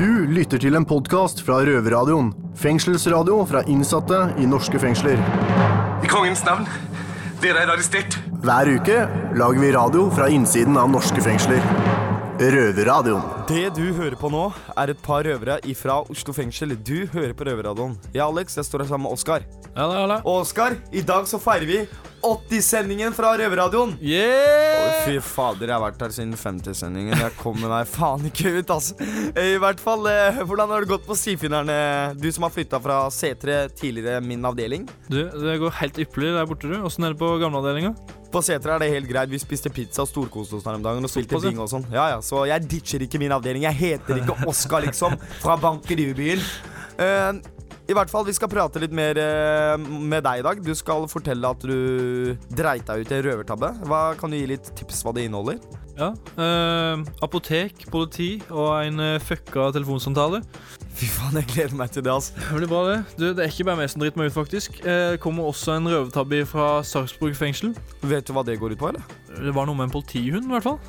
Du lytter til en podkast fra Røverradioen. Fengselsradio fra innsatte i norske fengsler. I kongens navn, dere er arrestert. Hver uke lager vi radio fra innsiden av norske fengsler. Røverradioen. Det du hører på nå, er et par røvere ifra Oslo fengsel. Du hører på Røverradioen. Jeg er Alex, jeg står her sammen med Oskar. Oskar, i dag så feirer vi 80-sendingen fra Røverradioen. Yeah! Fy fader, jeg har vært her siden 50-sendingen. Jeg kommer meg faen ikke ut, altså. I hvert fall, eh, hvordan har det gått på Stifinnerne? Du som har flytta fra C3, tidligere min avdeling. Du, det går helt ypperlig der borte, du. Åssen er det på gamleavdelinga? På C3 er det helt greit. Vi spiste pizza og storkoste oss her om dagen. Og spilte bing og sånn. Ja, ja, så jeg ditcher ikke min avdeling. Jeg heter ikke Oskar, liksom. Fra Bankeribyen. Uh, I hvert fall, vi skal prate litt mer eh, med deg i dag. Du skal fortelle at du dreit deg ut i en røvertabbe. Hva Kan du gi litt tips hva det inneholder? Ja. eh, apotek, politi og en uh, fucka telefonsamtale. Fy faen, jeg gleder meg til det, altså. Det blir bra, det. Du, det er ikke bare meg som driter meg ut, faktisk. Eh, Det kommer også en røvertabbe fra Sarpsborg fengsel. Vet du hva det går ut på, eller? Det var noe med en politihund, i hvert fall.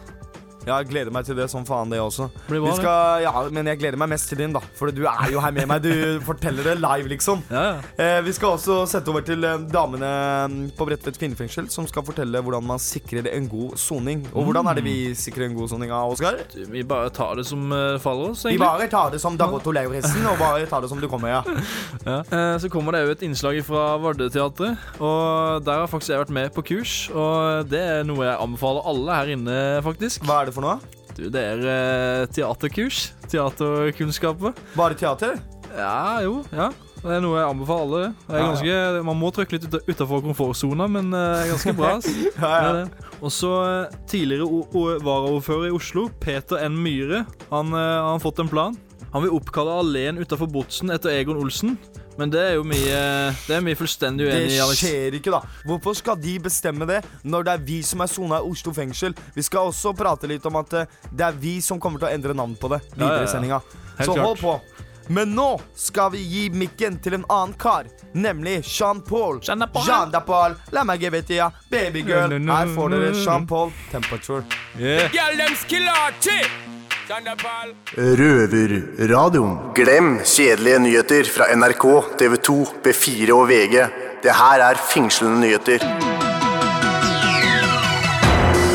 Ja, jeg gleder meg til det som faen, det også. Blir Vi skal, ja, Men jeg gleder meg mest til din, da. For du er jo her med meg. Du forteller det live, liksom. Ja, ja. Eh, vi skal også sette over til eh, damene mm, på Bredtvet kvinnefengsel, som skal fortelle hvordan man sikrer en god soning. Og hvordan er det vi sikrer en god soning, av, Oskar? Vi bare tar det som uh, faller oss, Vi bare tar det som Dag Otto Lauritzen, og bare tar det som du kommer, ja. Ja. Eh, Så kommer det òg et innslag fra Vardøteatret. Og der har faktisk jeg vært med på kurs. Og det er noe jeg anbefaler alle her inne, faktisk. Hva er det for noe? Du, det er eh, teaterkurs. Teaterkunnskaper. Bare teater? Ja, jo. ja Det er noe jeg anbefaler alle. Det er Ja, ganske, man må trykke litt utafor komfortsona, men eh, det er ganske bra. ass. Ja, Det er ja. det. Og så eh, tidligere o- o- varaordfører i Oslo, Peter N. Myhre. Han, eh, har fått en plan. Han vil oppkalle alleen utafor Botsen etter Egon Olsen. Men det er jo mye Det er mye fullstendig uenig i. Alex. skjer ikke, da. Hvorfor skal de bestemme det når det er vi som er sona i Oslo fengsel? Vi skal også prate litt om at eh, det er vi som kommer til å endre navn på det Ja, videre ja, i ja. sendinga. Helt Så hold på. Men nå skal vi gi mikken til en annen kar, nemlig Jean-Paul. Jean Paul. Jean Paul. La meg give it to ya, babygirl. Her får dere Jean-Paul Temperature. Yeah. Røverradioen. Glem kjedelige nyheter fra NRK, TV 2, B4 og VG. Det her er fengslende nyheter.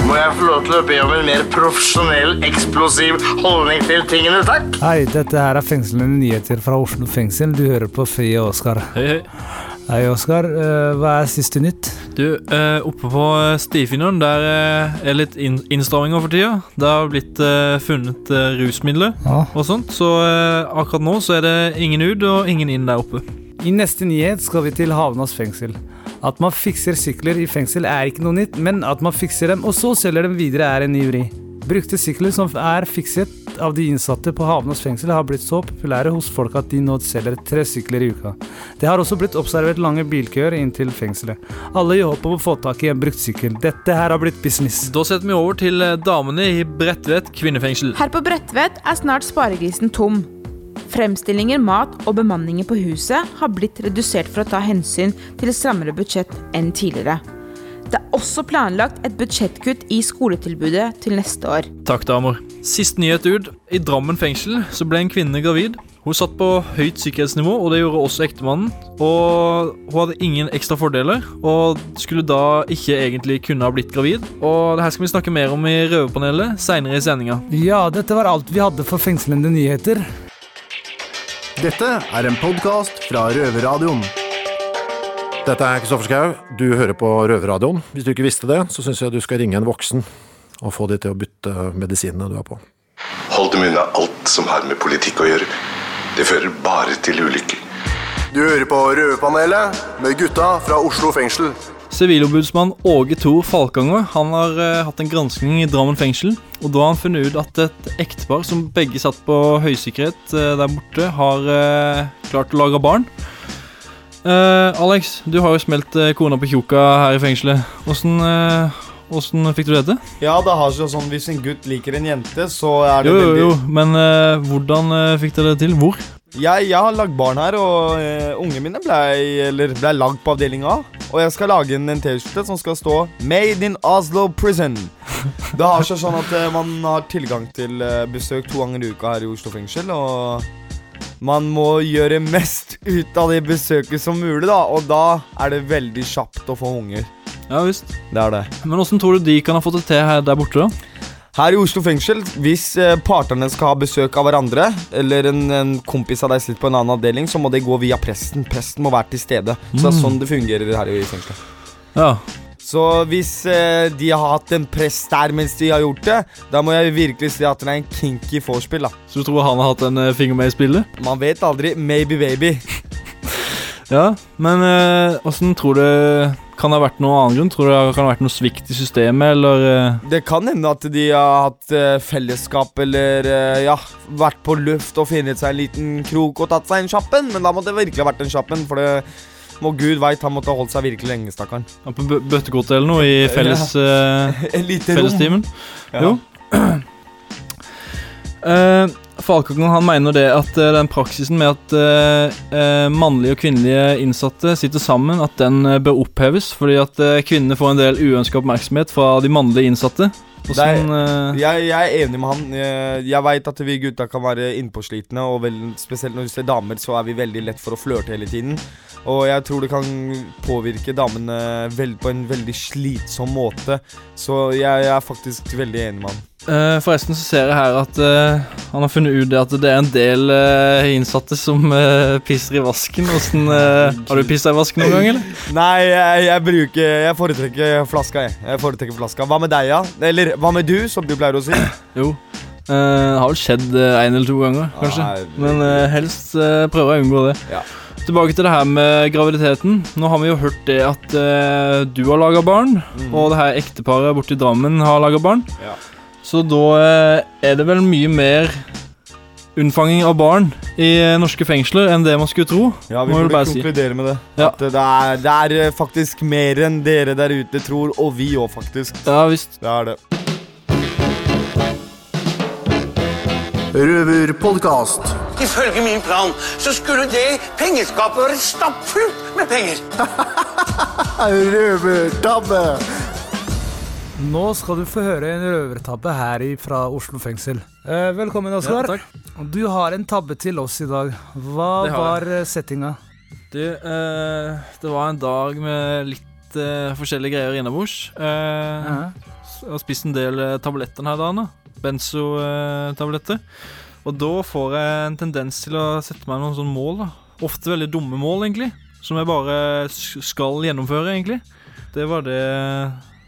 Må jeg få lov til å be om en mer profesjonell, eksplosiv holdning til tingene, takk? Hei, dette her er fengslende nyheter fra Oslo fengsel. Du hører på Fie og Oskar. Hei, hei. Hei, Oskar. Eh, hva er siste nytt? Du, eh, oppe på eh, Stifinneren, der er litt inn innstramminger for tida. Det har blitt funnet rusmidler Ja. og sånt, så akkurat nå så er det ingen ut og ingen inn der oppe. I neste nyhet skal vi til Havnas fengsel. At man fikser sykler i fengsel er ikke noe nytt, men at man fikser dem og så selger dem videre er en ny vri. Brukte sykler som er fikset av de innsatte på Havnås fengsel har blitt så populære hos folk at de nå selger tre sykler i uka. Det har også blitt observert lange bilkøer inn til fengselet. Alle i håp om å få tak i en brukt sykkel. Dette her har blitt business. Da setter vi over til eh, damene i Bredtvet kvinnefengsel. Her på Bredtvet er snart sparegrisen tom. Fremstillinger, mat og bemanninger på huset har blitt redusert for å ta hensyn til strammere budsjett enn tidligere. Det er også planlagt et budsjettkutt i skoletilbudet til neste år. Takk, damer. Sist nyhet ut. I Drammen fengsel så ble en kvinne gravid. Hun satt på høyt sikkerhetsnivå, og det gjorde også ektemannen. Og hun hadde ingen ekstra fordeler, og skulle da ikke egentlig kunne ha blitt gravid. Og det her skal vi snakke mer om i Røverpanelet seinere i sendinga. Ja, dette var alt vi hadde for fengslende nyheter. Dette er en podkast fra Røverradioen. Dette er Kristoffer Schau. Du hører på Røverradioen. Hvis du ikke visste det, så syns jeg du skal ringe en voksen og få de til å bytte medisinene du har på. Hold dem unna alt som har med politikk å gjøre. Det fører bare til ulykker. Du hører på Røverpanelet med gutta fra Oslo fengsel. Sivilombudsmann Åge Thor Falkanger han har eh, hatt en granskning i Drammen fengsel. og Da har han funnet ut at et ektepar som begge satt på høysikkerhet eh, der borte, har eh, klart å lage barn. Eh, Alex, du har jo smelt uh, kona på tjukka her i fengselet. Åssen eh, åssen fikk du det til? Ja, det har seg sånn hvis en gutt liker en jente, så er det Jo, jo, veldig jo, men uh, hvordan uh, fikk dere det til? Hvor? Jeg, jeg har lagd barn her, og uh, ungene mine ble, eller ble lagd på avdeling A. Og jeg skal lage en, en T-skjorte som skal stå 'Made in Oslo Prison'. Det har seg sånn at eh, man har tilgang til eh, besøk to ganger i uka her i Oslo fengsel. Og man må gjøre mest ut av det besøket som mulig, da. Og da er det veldig kjapt å få unger. Ja visst. Det er det. Men åssen tror du de kan ha fått det til her der borte, da? Her i Oslo fengsel, hvis eh, partene skal ha besøk av hverandre, eller en, en kompis av deg sitter på en annen avdeling, så må det gå via presten. Presten må være til stede. Så det er sånn det fungerer her i fengselet. Ja. Så hvis eh, de har hatt en prest der mens de har gjort det, da må jeg virkelig si at det er en kinky vorspiel, da. Så du tror han har hatt en eh, finger med i spillet? Man vet aldri. Maybe baby. Ja, men eh, åssen tror du Kan det ha vært noen annen grunn? Tror du det kan ha vært noe svikt i systemet, eller eh, Det kan hende at de har hatt eh, fellesskap eller eh, ja, vært på luft og funnet seg en liten krok og tatt seg en kjappen, men da må det virkelig ha vært en kjappen, for det må Gud veit han måtte ha holdt seg virkelig lenge, stakkaren. ja, på bøttekotet eller noe i felles, ja. uh, fellestimen? Ja. Jo. Uh, Falkongen han mener det at uh, den praksisen med at uh, eh, mannlige og kvinnelige innsatte sitter sammen, at den eh, bør oppheves, fordi at eh, kvinnene får en del uønska oppmerksomhet fra de mannlige innsatte. Åssen er, Jeg, jeg er enig med han. Jeg, jeg veit at vi gutta kan være innpåslitne, og vel, spesielt når vi ser damer, så er vi veldig lett for å flørte hele tiden. Og jeg tror det kan påvirke damene vel, på en veldig slitsom måte. Så jeg, jeg er faktisk veldig enig med han. Uh, forresten så ser jeg her at uh, han har funnet ut det at det er en del uh, innsatte som pisser i vasken. Hvordan, har du pissa i vasken noen gang, eller? Nei, jeg, jeg bruker Jeg foretrekker flaska, jeg. Jeg foretrekker flaska. Hva med deg, ja? Eller hva med du, som du pleier å si? Jo. Det har vel skjedd én en eller to ganger, kanskje. Nei, Men helst prøver jeg å unngå det. Ja. Tilbake til det her med graviditeten. Nå har vi jo hørt det at eh, du har laga barn, og det her ekteparet borti Drammen har laga barn. Ja. Så da eh, er det vel mye mer unnfanging av barn i eh, norske fengsler enn det man skulle tro. Ja, vi Må vel burde konkludere si. med det. Ja. At det er, det er eh, faktisk mer enn dere der ute tror, og vi òg, faktisk. Ja visst. Det er det. Røverpodkast. Ifølge min plan så skulle det pengeskapet være stappfullt med penger. Røvertabbe. Nå skal du få høre en røvertabbe her fra Oslo fengsel. Eh, velkommen, Oskar. Ja, du har en tabbe til oss i dag. Hva var eh, settinga? Du, eh, det var en dag med litt eh, forskjellige greier innabords. Eh, -huh. Jeg har spist en del eh, tabletter denne dagen. da. Benzo-tabletter. Og da får jeg en tendens til å sette meg noen sånne mål. da. Ofte veldig dumme mål, egentlig. Som jeg bare skal gjennomføre, egentlig. Det var det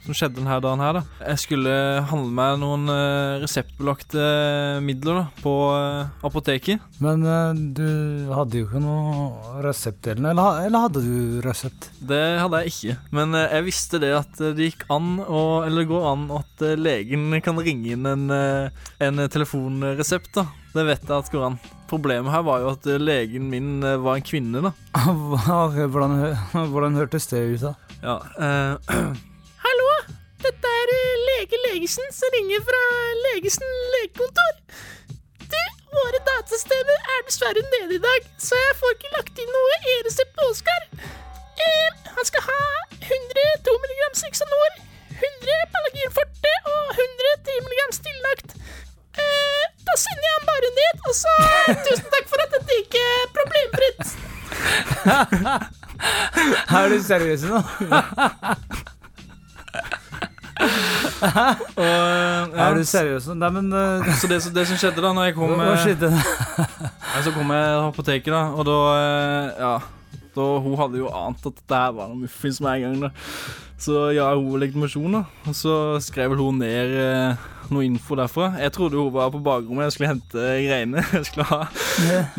som skjedde denne dagen her, da. Jeg skulle handle meg noen eh, reseptbelagte midler da, på eh, apoteket. Men eh, du hadde jo ikke noe resept eller noe. Eller, hadde du resept? Det hadde jeg ikke, men jeg visste det at det gikk an å, Eller det går an at legen kan ringe inn en, en telefonresept, da. Det vet jeg at går an. Problemet her var jo at eh, legen min eh, var en kvinne, da. Hvordan, hvordan hørtes det ut, da? Ja, eh, Hallo, dette er eh, lege Legesen som ringer fra Legesen legekontor. Du, våre datasystemer er dessverre nede i dag, så jeg får ikke lagt inn noe e-resept på Oskar. Eh, han skal ha 100 2 mg Sixanor, 100 Palagin tusen takk for at dette gikk eh, problemfritt. Er du seriøs nå? Og, ja. Er du seriøs nå? Nei, men uh, Så det, det som skjedde da når jeg kom Hva eh, skjedde? Ja, Så kom jeg på apoteket, da, og da eh, Ja. Da, hun hadde jo ant at det her var noe muffins med en gang. da Så ga hun legitimasjon, da. Og så skrev hun ned eh, noe info derfra. Jeg trodde hun var på bakrommet jeg skulle hente greiene jeg skulle ha.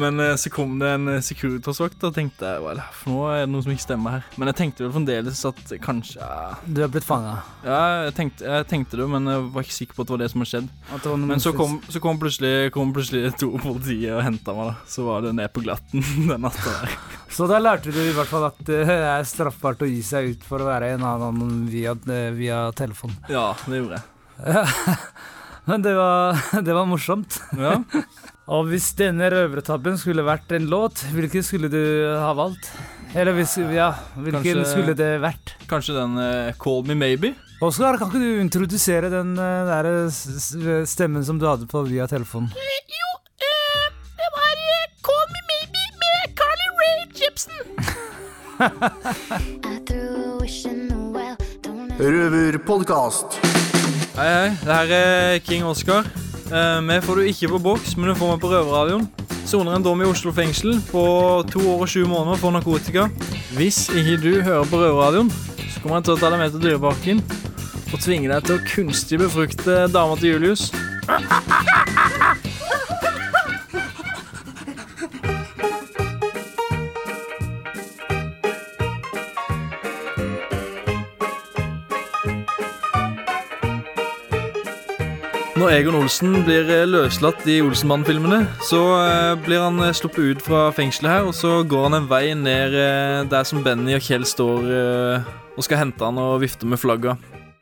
Men eh, så kom det en eh, Securitas-vakt, og tenkte hva er det for noe? Er det noe som ikke stemmer her? Men jeg tenkte vel fremdeles at kanskje Du er blitt fanga. Ja, jeg tenkte, jeg tenkte det, men jeg var ikke sikker på at det var det som hadde skjedd. Men så kom, så kom, plutselig, kom plutselig to politiet og henta meg, da. Så var det ned på glatten den natta der. Så da lærte du i hvert fall at det er straffbart å gi seg ut for å være en annen via, eh, via telefon. Ja, det gjorde jeg. Men det var, det var morsomt. Ja. Og hvis denne røvertabben skulle vært en låt, hvilken skulle du ha valgt? Eller hvis, ja, hvilken Kanskje- skulle det vært? Kanskje den uh, Call Me Maybe? Oskar, kan ikke du introdusere den uh, der stemmen som du hadde på via telefonen? Jo, uh, det var Call Me Maybe med Carly Rae Jepsen. Røverpodkast. Hei, hei. Det her er King Oscar. Eh, vi får du ikke på boks, men du får meg på Røverradioen. Soner en dom i Oslo fengsel på to år og sju måneder for narkotika. Hvis ikke du hører på Røverradioen, så kommer jeg til å ta deg med til Dyreparken og tvinge deg til å kunstig befrukte dama til Julius. Når Egon Olsen blir eh, løslatt i Olsenmann-filmene, så eh, blir han eh, sluppet ut fra fengselet her, og så går han en vei ned der som Benny og Kjell står og skal hente han og vifte med flagga.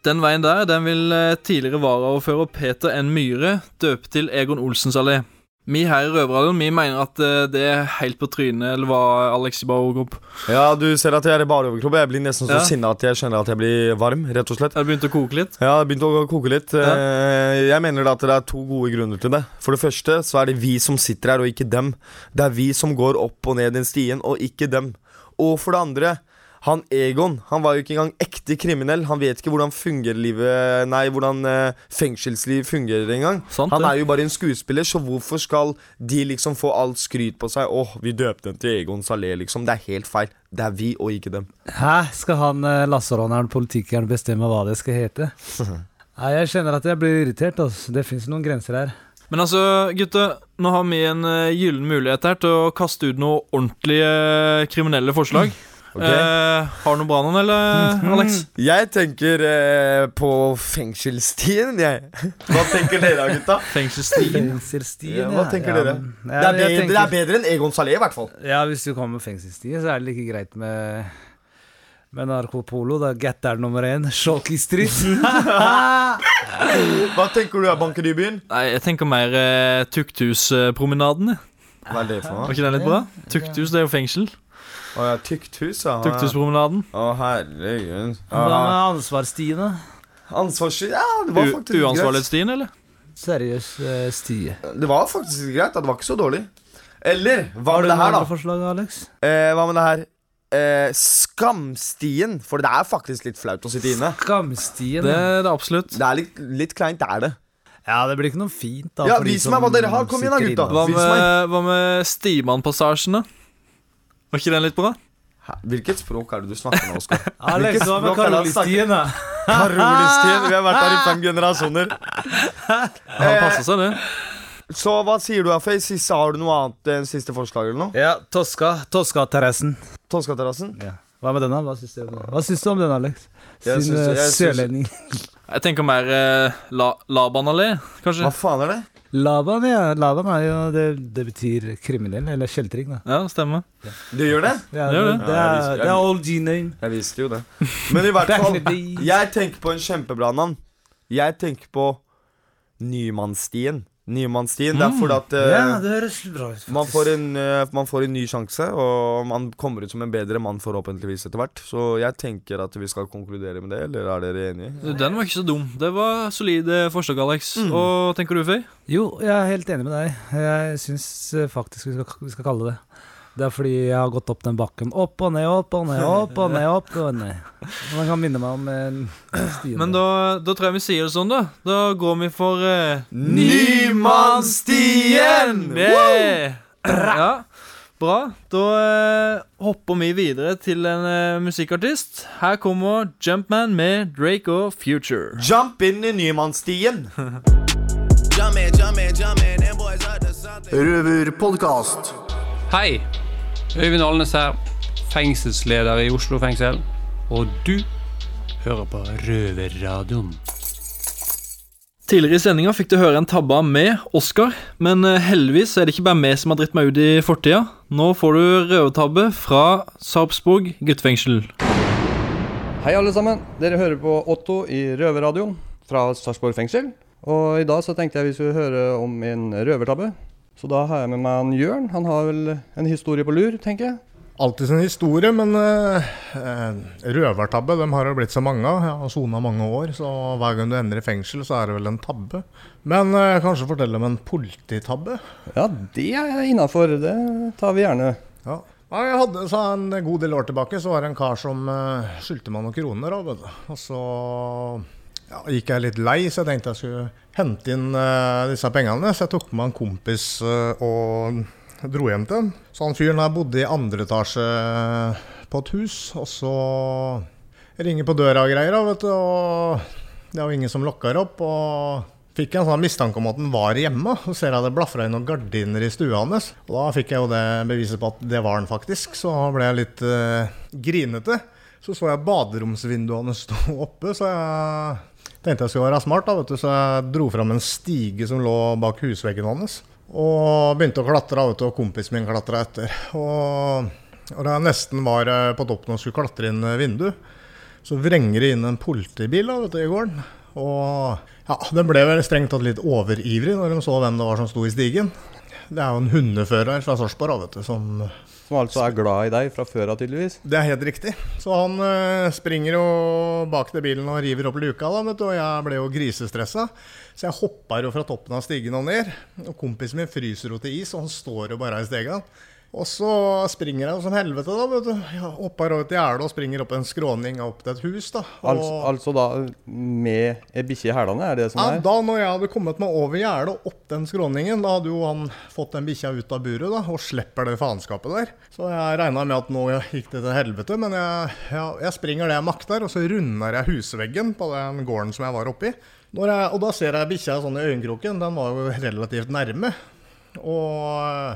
Den veien der den vil tidligere varaordfører Peter N. Myhre døpe til Egon Olsens allé. Vi her i Røverradioen vi mener at eh, det er helt på trynet, eller hva, Alex i overkropp? Ja, du ser at jeg er i bare overkropp. Jeg blir nesten så Ja. sinna at jeg kjenner at jeg blir varm, rett og slett. Har det begynt å koke litt? Ja, det begynte å koke litt. Ja. Eh, Jeg mener da at det er to gode grunner til det. For det første så er det vi som sitter her, og ikke dem. Det er vi som går opp og ned den stien, og ikke dem. Og for det andre, han Egon han var jo ikke engang ekte kriminell. Han vet ikke hvordan fungerlivet Nei, hvordan eh, fengselsliv fungerer engang. Sant, Han er jo bare en skuespiller, så hvorfor skal de liksom få alt skryt på seg? Åh, vi døpte den til Egon Salé, liksom. Det er helt feil. Det er vi og ikke dem. Hæ? Skal han uh, lasseråneren, politikeren, bestemme hva det skal hete? Nei, jeg kjenner at jeg blir irritert. Altså. Det fins noen grenser her. Men altså, gutter, nå har vi en uh, gyllen mulighet her til å kaste ut noe ordentlige eh, kriminelle forslag. Eh, har du noe bra noen, eller, Alex? Jeg tenker eh, på fengselstien jeg. Hva tenker dere, gutta? Fengselstien, Ja, hva tenker dere? Det er, bedre, tenker- det er bedre enn Egon Salé, i hvert fall. Ja, hvis du kommer med fengselstien så er det like greit med med Narkopolo. Det er Gatter nummer én. Shorty Street. Hva tenker du, Bankedybyen? Nei, jeg tenker mer eh, Tukthuspromenaden. Hva er det for Var ikke den litt bra? Tukthus, det er jo fengsel. Å ja, Tukthus, ja. Tukthuspromenaden. Å, herregud. Hva med ansvarsstiene? Ansvarsstid Ja, det var faktisk greit. Uansvarlighetsstien, eller? Seriøs eh, stie. Det var faktisk greit. da. Det var ikke så dårlig. Eller hva med du det her, da? forslag, Alex? Eh, hva med det her? Eh, skamstien. For det er faktisk litt flaut å sitte inne. Skamstien. Det er det absolutt. Det er litt, litt kleint, det er det. Ja, det blir ikke noe fint, da. Ja, for de vis meg hva dere har. Kom igjen da, sitter gutta. Hva Vis meg. med, hva med Stimannpassasjen, da? Var ikke den litt bra? Hæ? Hvilket språk er det du snakker med, Oskar? Alex, hva med snakker? Karolistien. Vi har vært her i fem generasjoner. Han passer seg, det. Så hva sier du, Afei? Siste, har du noe annet enn siste forslag eller noe? Ja, Toska. Toska-terrassen. Toskaterrassen? Ja. Hva med denne? Hva syns du om den, Hva syns du om den, Alex? Sin sørlending. Jeg, jeg. Jeg tenker mer eh, la, Laban allé, kanskje. Hva faen er det? Laban, ja. Laban er jo Det, det betyr kriminell, eller kjeltring, da. Ja, stemmer. Du gjør det? Ja, Det gjør det, det. Ja, er, det er old G-name. Jeg visste jo det. Men i hvert fall, jeg tenker på en kjempebra navn. Jeg tenker på Nymannsstien. Mm. Det er fordi at eh, Ja, det høres bra ut. man, får en, eh, man får en ny sjanse, og man kommer ut som en bedre mann forhåpentligvis etter hvert. Så jeg tenker at vi skal konkludere med det, eller er dere enige? Den var ikke så dum. Det var solide forslag, Alex. Og tenker du, Føy? Jo, jeg er helt enig med deg. Jeg syns eh, faktisk vi skal, vi skal kalle det det. Er fordi jeg har gått opp den bakken. Opp og ned, opp og ned, opp og ned. opp og ned Man kan minne meg om en stien. Men da, da tror jeg vi sier det sånn, da. Da går vi for uh, Nymannsstien! Yeah! Ja, bra. Da uh, hopper vi videre til en uh, musikkartist. Her kommer Jumpman med Drake og Future. Jump inn i Nymannsstien! Røverpodkast. Hei, Øyvind Alnes her, fengselsleder i Oslo fengsel. Og du hører på Røverradioen. Tidligere i sendinga fikk du høre en tabbe av meg, Oskar, men eh, heldigvis er det ikke bare meg som har dritt meg ut i fortida. Nå får du røvertabbe fra Sarpsborg guttefengsel. Hei alle sammen, dere hører på Otto i Røverradioen fra Sarpsborg fengsel. Og i dag så tenkte jeg vi skulle høre om en røvertabbe. Så da har jeg med meg en Jørn. Han har vel en historie på lur, tenker jeg. alltid sin historie, men eh, eh, røvertabbe dem har det blitt så mange av. Jeg har sona mange år, så hver gang du ender i fengsel, så er det vel en tabbe. Men eh, kanskje fortelle om en polititabbe? Ja, det er innafor. Det tar vi gjerne. Ja. Jeg hadde så En god del år tilbake så var det en kar som uh, skyldte meg noen kroner. Og så ja, gikk jeg litt lei, så jeg tenkte jeg skulle hente inn uh, disse pengene. Så jeg tok med en kompis uh, og dro hjem til ham. Så han fyren her bodde i andre etasje på et hus. Og så ringer på døra og greier, vet du. Og det var ingen som lokker opp. og fikk en sånn mistanke om at han var hjemme. Så ser jeg det blafra inn noen gardiner i stua hans. Og da fikk jeg jo det beviset på at det var han faktisk. Så ble jeg litt uh, grinete. Så så jeg baderomsvinduene stå oppe, så jeg tenkte jeg skulle være smart. da, vet du. Så jeg dro fram en stige som lå bak husveggen hans. Og begynte å klatre, vet du, og kompisen min klatra etter. Og, og da jeg nesten var eh, på toppen og skulle klatre inn vinduet, så vrenger det inn en politibil da, vet du, i gården. Og ja, den ble vel strengt tatt litt overivrig når de så hvem det var som sto i stigen. Det er jo en hundefører fra Sarpsborg som Som altså er glad i deg fra før av, tydeligvis? Det er helt riktig. Så han uh, springer jo bak til bilen og river opp luka, da, du, og jeg ble jo grisestressa. Så jeg hoppa jo fra toppen av stigen og ned. Og kompisen min fryser jo til is, og han står jo bare i stega. Og så springer jeg som helvete, da. vet du. Hopper over et gjerde og springer opp en skråning opp til et hus. da. Og... Altså, altså, da med ei bikkje i hælene, er det som ja, er? Da når jeg hadde kommet meg over gjerdet og opp den skråningen, da hadde jo han fått den bikkja ut av buret da, og slipper det faenskapet der. Så jeg regna med at nå gikk det til helvete, men jeg, jeg, jeg springer det jeg makter, og så runder jeg husveggen på den gården som jeg var oppi. Jeg, og da ser jeg bikkja sånn i øyekroken. Den var jo relativt nærme. Og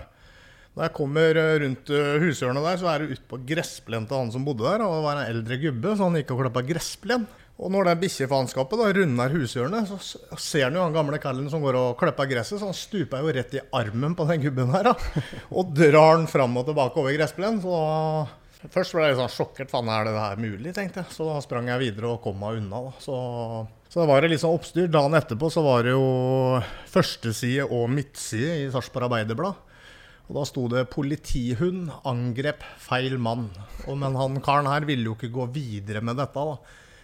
når jeg kommer eh, rundt eh, hushjørnet der, så er det utpå gressplen til han som bodde der. Og det var en eldre gubbe, så han gikk og klappa gressplen. Og når det bikkjefaenskapet runder hushjørnet, så ser han jo han gamle kallen som går og klipper gresset, så han stuper jo rett i armen på den gubben her. Da, og drar han fram og tilbake over gressplenen. Så først ble jeg sånn sjokkert. Faen, er det her mulig? tenkte jeg. Så da sprang jeg videre og kom meg unna. da. Så, så det var det litt sånn oppstyr. Dagen etterpå så var det jo førsteside og midtside i Sarpsborg Arbeiderblad. Og da sto det 'politihund angrep feil mann'. Og, men han karen her ville jo ikke gå videre med dette, da,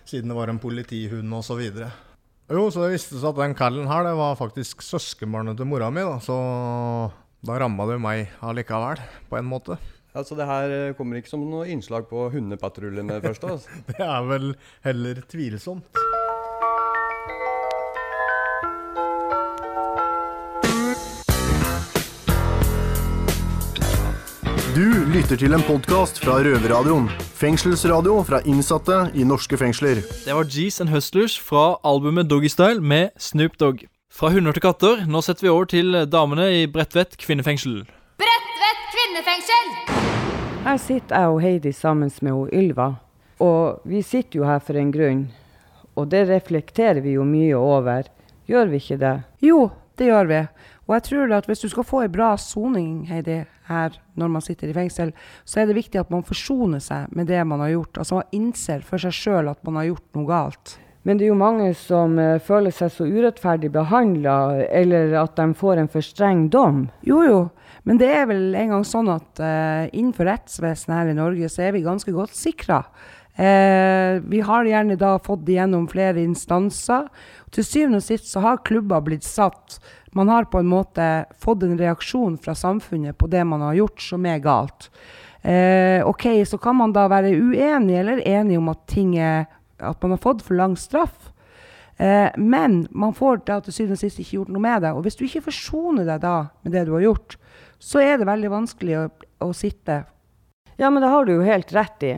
siden det var en politihund osv. Jo, så det viste seg at den kallen her, det var faktisk søskenbarnet til mora mi, da. Så da ramma det meg allikevel, på en måte. Altså Det her eh, kommer ikke som noe innslag på hundepatruljen først? Altså. det er vel heller tvilsomt. Du lytter til en podkast fra Røverradioen. Fengselsradio fra innsatte i norske fengsler. Det var G's and Hustlers fra albumet Doggystyle med Snoop Dogg. Fra hunder til katter, nå setter vi over til damene i Bredtvet kvinnefengsel. Bredtvet kvinnefengsel! Her sitter jeg og Heidi sammen med hun Ylva. Og vi sitter jo her for en grunn. Og det reflekterer vi jo mye over. Gjør vi ikke det? Jo, det gjør vi. Og jeg tror at hvis du skal få ei bra soning, Heidi, her når man sitter i fengsel, så er det viktig at man forsoner seg med det man har gjort. Altså man innser for seg sjøl at man har gjort noe galt. Men det er jo mange som uh, føler seg så urettferdig behandla, eller at de får en for streng dom. Jo, jo. Men det er vel en gang sånn at uh, innenfor rettsvesenet her i Norge, så er vi ganske godt sikra. Uh, vi har gjerne da fått igjennom flere instanser. Til syvende og sist så har klubber blitt satt man har på en måte fått en reaksjon fra samfunnet på det man har gjort som er galt. Eh, ok, Så kan man da være uenig eller enig om at, ting er, at man har fått for lang straff. Eh, men man får da til syvende og sist ikke gjort noe med det. Og hvis du ikke forsoner deg da med det du har gjort, så er det veldig vanskelig å, å sitte. Ja, men det har du jo helt rett i.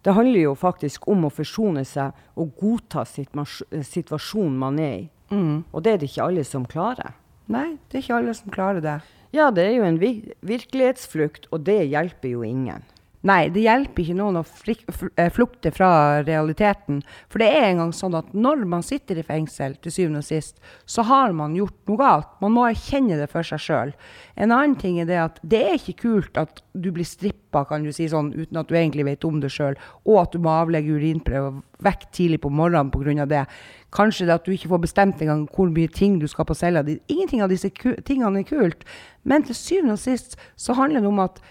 Det handler jo faktisk om å forsone seg og godta situasjonen man er i. Mm. Og det er det ikke alle som klarer. Nei, det er ikke alle som klarer det. Ja, det er jo en virkelighetsflukt, og det hjelper jo ingen. Nei, det hjelper ikke noen å eh, flukte fra realiteten. For det er engang sånn at når man sitter i fengsel, til syvende og sist, så har man gjort noe galt. Man må erkjenne det for seg sjøl. En annen ting er det at det er ikke kult at du blir strippa, kan du si sånn, uten at du egentlig vet om det sjøl, og at du må avlegge urinprøve vekk tidlig på morgenen pga. det. Kanskje det at du ikke får bestemt engang hvor mye ting du skal på cella di. Ingenting av disse tingene er kult. Men til syvende og sist så handler det om at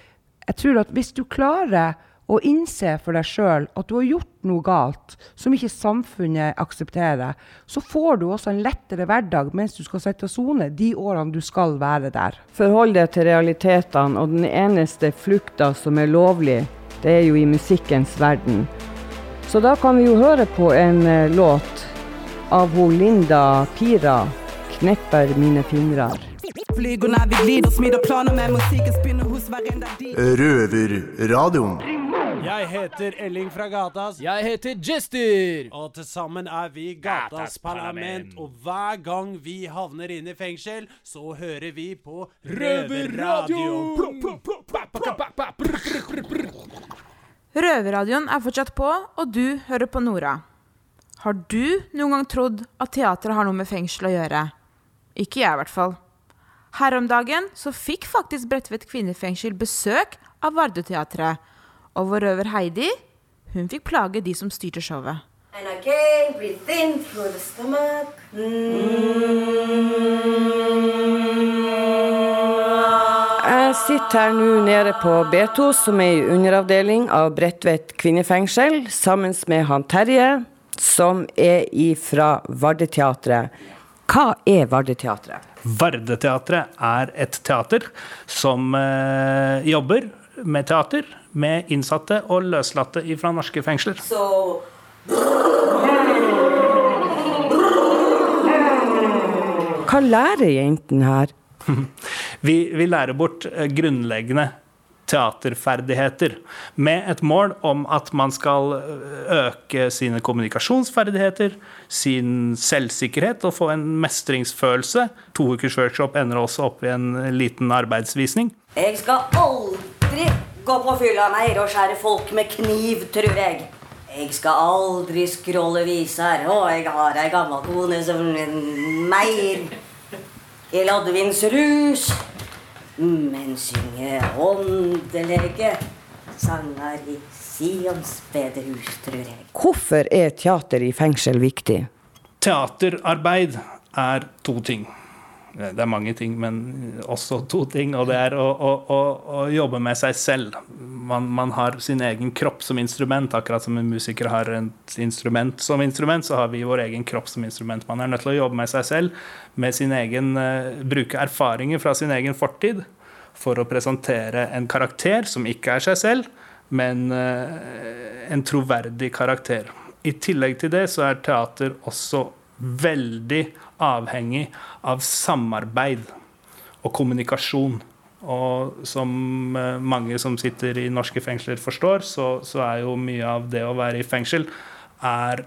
Jeg tror at hvis du klarer å innse for deg sjøl at du har gjort noe galt som ikke samfunnet aksepterer, så får du også en lettere hverdag mens du skal sitte og sone de årene du skal være der. Forhold deg til realitetene, og den eneste flukta som er lovlig, det er jo i musikkens verden. Så da kan vi jo høre på en eh, låt av hun Linda Pira, 'Knepper mine fingrar'. Når vi glider, smider planer med musikken spinner hos hverandre de Røverradioen. Jeg heter Elling fra Gatas. Jeg heter Jester. Og til sammen er vi Gatas Parlament. Og hver gang vi havner inn i fengsel, så hører vi på Røverradioen. Røverradioen er fortsatt på, og du hører på Nora. Har du noen gang trodd at teater har noe med fengsel å gjøre? Ikke jeg, i hvert fall. Her om dagen så fikk faktisk Bredtvet kvinnefengsel besøk av Vardøteatret. Og vår røver Heidi, hun fikk plage de som styrte showet. And again, breathe in through the stomach. Jeg sitter her nå nede på B2, som er i underavdeling av Bredtvet kvinnefengsel, sammen med han Terje, som er fra Vardeteatret. Hva er Vardeteatret? Vardeteatret er et teater som eh, jobber med teater med innsatte og løslatte fra norske fengsler. Så... Hva lærer jentene her? Vi, vi lærer bort eh, grunnleggende teaterferdigheter med et mål om at man skal eh, øke sine kommunikasjonsferdigheter, sin selvsikkerhet og få en mestringsfølelse. To ukers workshop ender også opp i en liten arbeidsvisning. jeg skal aldri gå på fylla mer og skjære folk med kniv, tror jeg. Jeg skal aldri scrolle viser. Å, jeg har ei gammel kone som mer i laddevindsrus. Men synger åndelige sanger i Sions bedehus, tror jeg. Hvorfor er teater i fengsel viktig? Teaterarbeid er to ting. Det er mange ting, men også to ting. Og det er å, å, å, å jobbe med seg selv. Man, man, har sin egen kropp som instrument. Akkurat som en musiker har et instrument som instrument, så har vi vår egen kropp som instrument. Man er nødt til å jobbe med seg selv, med sin egen, uh, bruke erfaringer fra sin egen fortid for å presentere en karakter som ikke er seg selv, men uh, en troverdig karakter. I tillegg til det så er teater også veldig avhengig av samarbeid og kommunikasjon. Og som mange som sitter i norske fengsler forstår, så, så, er jo mye av det å være i fengsel er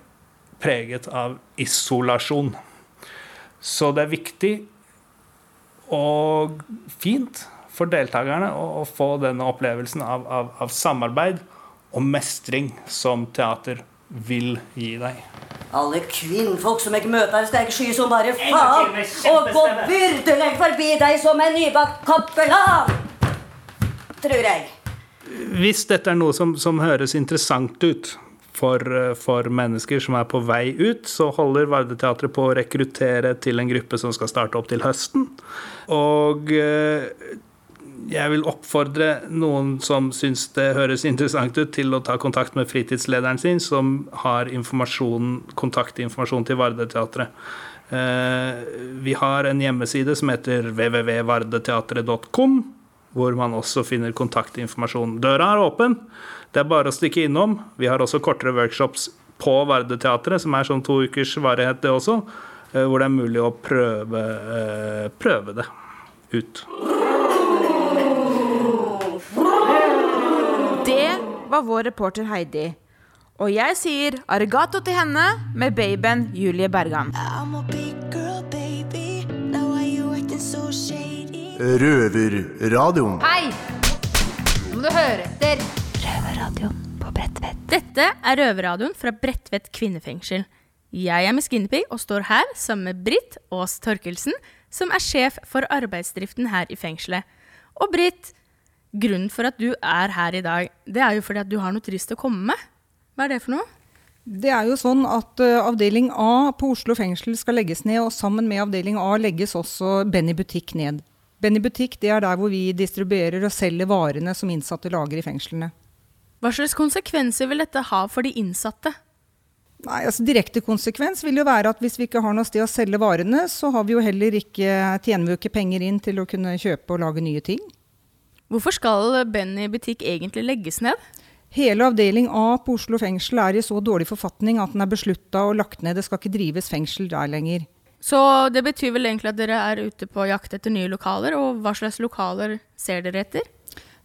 preget av isolasjon. Så det er viktig og fint for deltakerne å, å få denne opplevelsen av, av, av samarbeid og mestring som teater vil gi deg. Alle kvinnfolk som jeg møter, steker sky som bare faen. Og gå byrdelig forbi deg som en nybakt kappelan! Tror jeg. Hvis dette er noe som, som høres interessant ut for, for, mennesker som er på vei ut, så holder Vardeteatret på å rekruttere til en gruppe som skal starte opp til høsten. Og jeg vil oppfordre noen som syns det høres interessant ut, til å ta kontakt med fritidslederen sin, som har kontaktinformasjon til Vardeteatret. Vi har en hjemmeside som heter www.vardeteatret.com, hvor man også finner kontaktinformasjon. Døra er åpen, det er bare å stikke innom. Vi har også kortere workshops på Vardeteatret, som er sånn to ukers varighet, det også, hvor det er mulig å prøve, prøve det ut. Det var vår reporter Heidi. Og jeg sier arigato til henne med babyen Julie Bergan. Røverradioen. Hei! Nå må du høre etter. Røverradioen på Bredtvet. Dette er Røverradioen fra Bredtvet kvinnefengsel. Jeg er Miss Guinevere og står her sammen med Britt Aas Torkelsen, som er sjef for arbeidsdriften her i fengselet. Og Britt, grunnen for at du er her i dag, det er jo fordi at du har noe trist å komme med. Hva er det for noe? Det er jo sånn at uh, Avdeling A på Oslo fengsel skal legges ned, og sammen med avdeling A legges også Benny butikk ned. Benny butikk det er der hvor vi distribuerer og selger varene som innsatte lager i fengslene. Hva slags konsekvenser vil dette ha for de innsatte? Nei, altså Direkte konsekvens vil jo være at hvis vi ikke har noe sted å selge varene, så har vi jo heller ikke, tjener vi jo ikke penger inn til å kunne kjøpe og lage nye ting. Hvorfor skal Benny butikk egentlig legges ned? Hele avdeling A på Oslo fengsel er i så dårlig forfatning at den er beslutta og lagt ned. Det skal ikke drives fengsel der lenger. Så det betyr vel egentlig at dere er ute på jakt etter nye lokaler, og hva slags lokaler ser dere etter?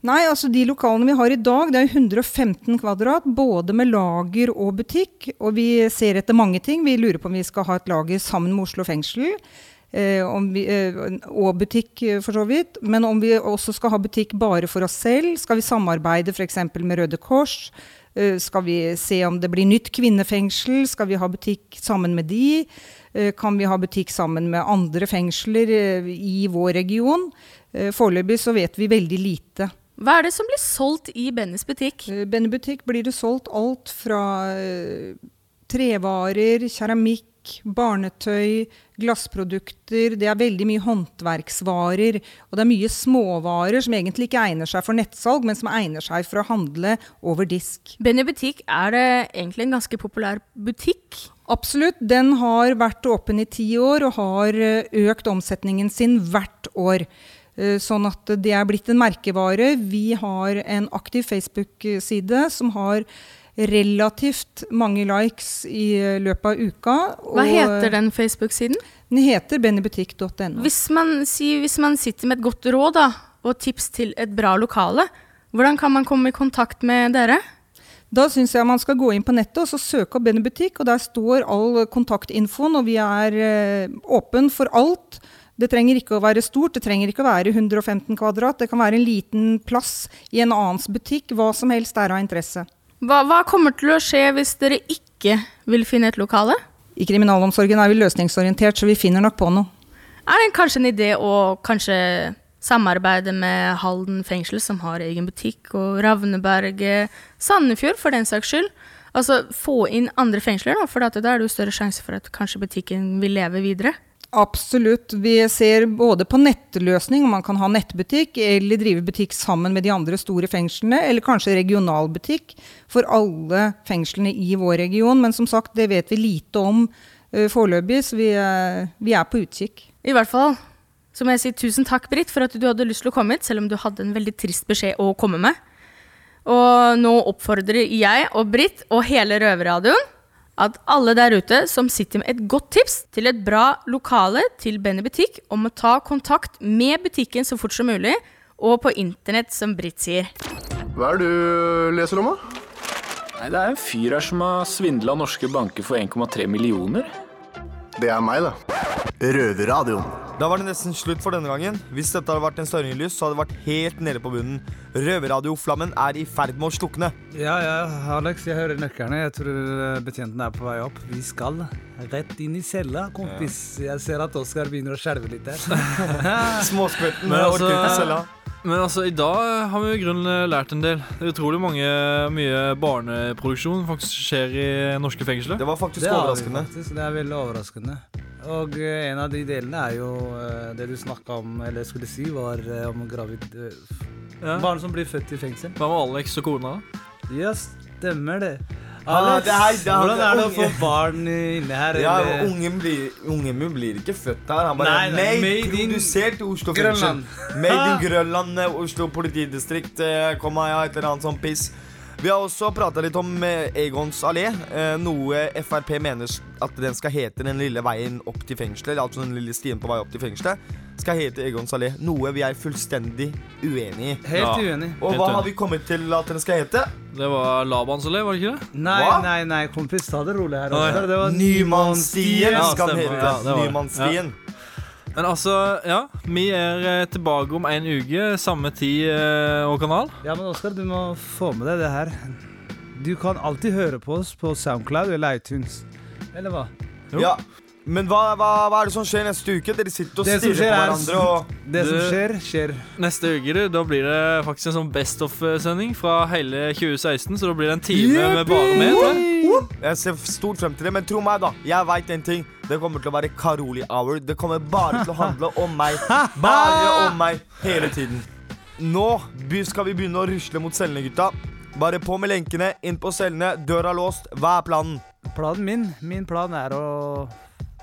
Nei, altså de lokalene vi har i dag, det er 115 kvadrat, både med lager og butikk. Og vi ser etter mange ting. Vi lurer på om vi skal ha et lager sammen med Oslo fengsel. Eh, om vi, eh, og butikk, eh, for så vidt. Men om vi også skal ha butikk bare for oss selv. Skal vi samarbeide f.eks. med Røde Kors? Skal vi se om det blir nytt kvinnefengsel? Skal vi ha butikk sammen med de? Kan vi ha butikk sammen med andre fengsler i vår region? Foreløpig så vet vi veldig lite. Hva er det som blir solgt i Bennys butikk? Benny butikk blir det solgt alt fra trevarer, keramikk, barnetøy, glassprodukter. Det er veldig mye håndverksvarer. Og det er mye småvarer som egentlig ikke egner seg for nettsalg, men som egner seg for å handle over disk. Benny butikk, er det egentlig en ganske populær butikk? Absolutt. Den har vært åpen i ti år og har eh, økt omsetningen sin hvert år. Eh, Sånn at det er blitt en merkevare. Vi har en aktiv Facebook-side som har relativt mange likes i løpet av uka. Hva heter den Facebook-siden? Den heter bennybutikk.no. Hvis man, si, hvis man sitter med et godt råd da, og tips til et bra lokale, hvordan kan man komme i kontakt med dere? Da syns jeg man skal gå inn på nettet og så søke opp Benny butikk, og der står all kontaktinfoen, og vi er eh, åpen for alt. Det trenger ikke å være stort, det trenger ikke å være 115 kvadrat. Det kan være en liten plass i en annens butikk, hva som helst er av interesse. Hva, hva kommer til å skje hvis dere ikke vil finne et lokale? I kriminalomsorgen er vi løsningsorientert, så vi finner nok på noe. Er det kanskje en idé å kanskje samarbeide med Halden fengsel, som har egen butikk, og Ravneberget, Sandefjord for den saks skyld? Altså få inn andre fengsler, da, for da er det jo større sjanse for at kanskje butikken vil leve videre. Absolutt. Vi ser både på nettløsning, om man kan ha nettbutikk, eller drive butikk sammen med de andre store fengslene, eller kanskje regionalbutikk for alle fengslene i vår region. Men som sagt, det vet vi lite om uh, foreløpig, så vi, uh, vi er på utkikk. I hvert fall så må jeg si tusen takk, Britt, for at du hadde lyst til å komme hit, selv om du hadde en veldig trist beskjed å komme med. Og nå oppfordrer jeg og Britt og hele Røverradioen at alle der ute som sitter med et godt tips til et bra lokale til Benny butikk, om å ta kontakt med butikken så fort som mulig, og på internett, som Britt sier. Hva er det du leser om, da? Nei, Det er en fyr her som har svindla norske banker for 1,3 millioner. Det er meg, da. Røverradioen. Da var det nesten slutt for denne gangen. Hvis dette hadde vært en stearinlys, så hadde det vært helt nede på bunnen. Røverradioflammen er i ferd med å slukne. Ja, ja, Alex, jeg hører nøklene. Jeg tror eh, betjenten er på vei opp. Vi skal rett inn i cella, kompis. Jeg ser at Oskar begynner å skjelve litt der. Småskvetten Men orker ikke altså- cella. Men altså, i dag har vi i grunnen lært en del. Det er utrolig mange, mye barneproduksjon faktisk skjer i norske fengsler. Det var faktisk Det er overraskende. Faktisk, det er veldig overraskende. Og eh, en av de delene er jo eh, det du snakka om, eller skulle si, var eh, om gravid Ja. Barn som blir født i fengsel. Hva med Alex og kona? Ja, stemmer det. Ah, Alex, det her- det her- hvordan er det å få barn inne her? Ja, ungen, blir, ungen min blir ikke født her. Han bare Nei, nei, Made, made in produsert i Oslo fengsel. Grønland. Made in Ah. Grønland, Oslo politidistrikt. Kom her, ja, et eller annet sånn piss. Vi har også prata litt om eh, Egons allé. eh, Noe Frp mener at den skal hete Den lille veien opp til fengselet. Altså den lille stien på vei opp til fengselet. Skal hete Egons allé. Noe vi er fullstendig uenig i. Helt uenig. Og Helt hva uenig. har vi kommet til at den skal hete? Det var Labans allé, var det ikke det? Nei, Hva? nei, nei, kompis, ta det rolig her. Også. Oskar. Det var Nymannsstien Ja, skal den hete. Ja, det var det. Nymannsstien. Men altså, ja. Vi er eh, tilbake om en uke, samme tid eh, og kanal. Ja, men Oskar, du må få med deg det her. Du kan alltid høre på oss på Soundcloud eller iTunes. Eller hva? Ja. Men hva, hva, hva er det som skjer neste uke? Dere sitter og stirrer på er hverandre og Det som skjer, skjer. Neste uke du, da blir det faktisk en sånn Best of-sending fra hele 2016. Så da blir det en time med bare meg. jeg. Jeg ser stort frem til det, men tro meg, da. Jeg veit en ting. Det kommer til å være Karoli Hour. Det kommer bare til å handle om meg. Bare om meg hele tiden. Nå skal vi begynne å rusle mot cellene, gutta. Bare på med lenkene, inn på cellene, døra låst. Hva er planen? Planen min Min plan er å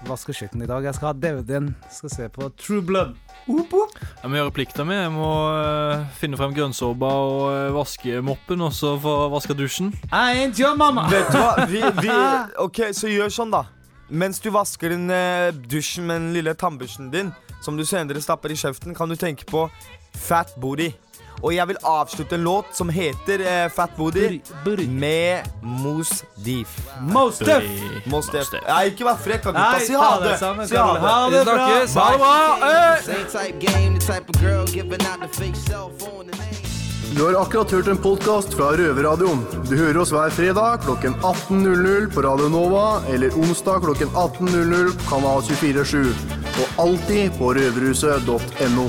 vaske kjøkkenet i dag. Jeg skal ha DVD-en. Skal se på True Blood. Jeg må gjøre plikta mi. Jeg må uh, finne frem grønnsåpa og uh, vaske moppen, og så få vaske dusjen. I ain't your mama. Vet du hva? Vi, vi, ok, så gjør sånn, da. Mens du vasker din uh, dusjen med den lille tannbørsten din, som du senere stapper i kjeften, kan du tenke på Fat Booty. Og jeg vil avslutte en låt som heter uh, Fat Booty, med Mos Def. Mos Def. Mos Def. Ja, ikke vær frekk, gutta. Si ha det. Si ha det. Ha det bra. Du har akkurat hørt en podkast fra Røverradioen. Du hører oss hver fredag klokken 18.00 på Radio Nova eller onsdag klokken 18.00 på Kanal 247. Og alltid på røverhuset.no.